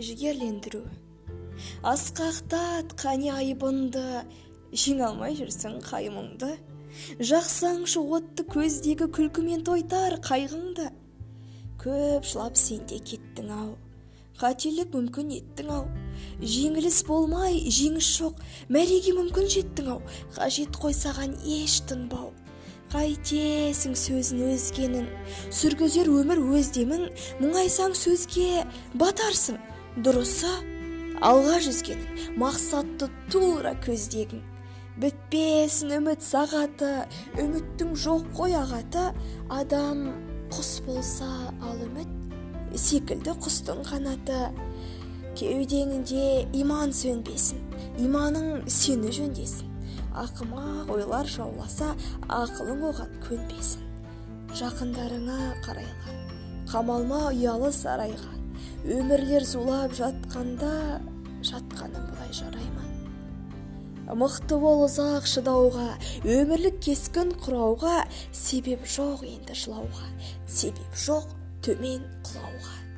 жігерлендіру. Асқақтат қане айбынды жеңе алмай жүрсің қайымыңды. Жақсаңшы отты көздегі күлкімен тойтар қайғыңды. Көп жылап сен де кеттің ау қателік мүмкін еттің ау. Жеңіліс болмай жеңіс жоқ мәреге мүмкін жеттің ау. Қажет қой саған еш тынбау. Қайтесің сөзін өзгенің сүргізер өмір өз демің мұңайсаң сөзге батарсың. Дұрысы алға жүзгенің мақсатты тура көздегің бітпесін үміт сағаты үміттің жоқ қой ағаты. Адам құс болса ал үміт секілді құстың қанаты. Кеудеңде иман сөнбесін иманың сені жөндесін. Ақымақ ойлар жауласа ақылың оған көнбесін. Жақындарыңа қарайла қамалма ұялы сарайға. Өмірлер зулап жатқанда жатқаның бұлай жарай ма? Мықты бол ұзақ шыдауға өмірлік кескін құрауға себеп жоқ енді жылауға себеп жоқ төмен құлауға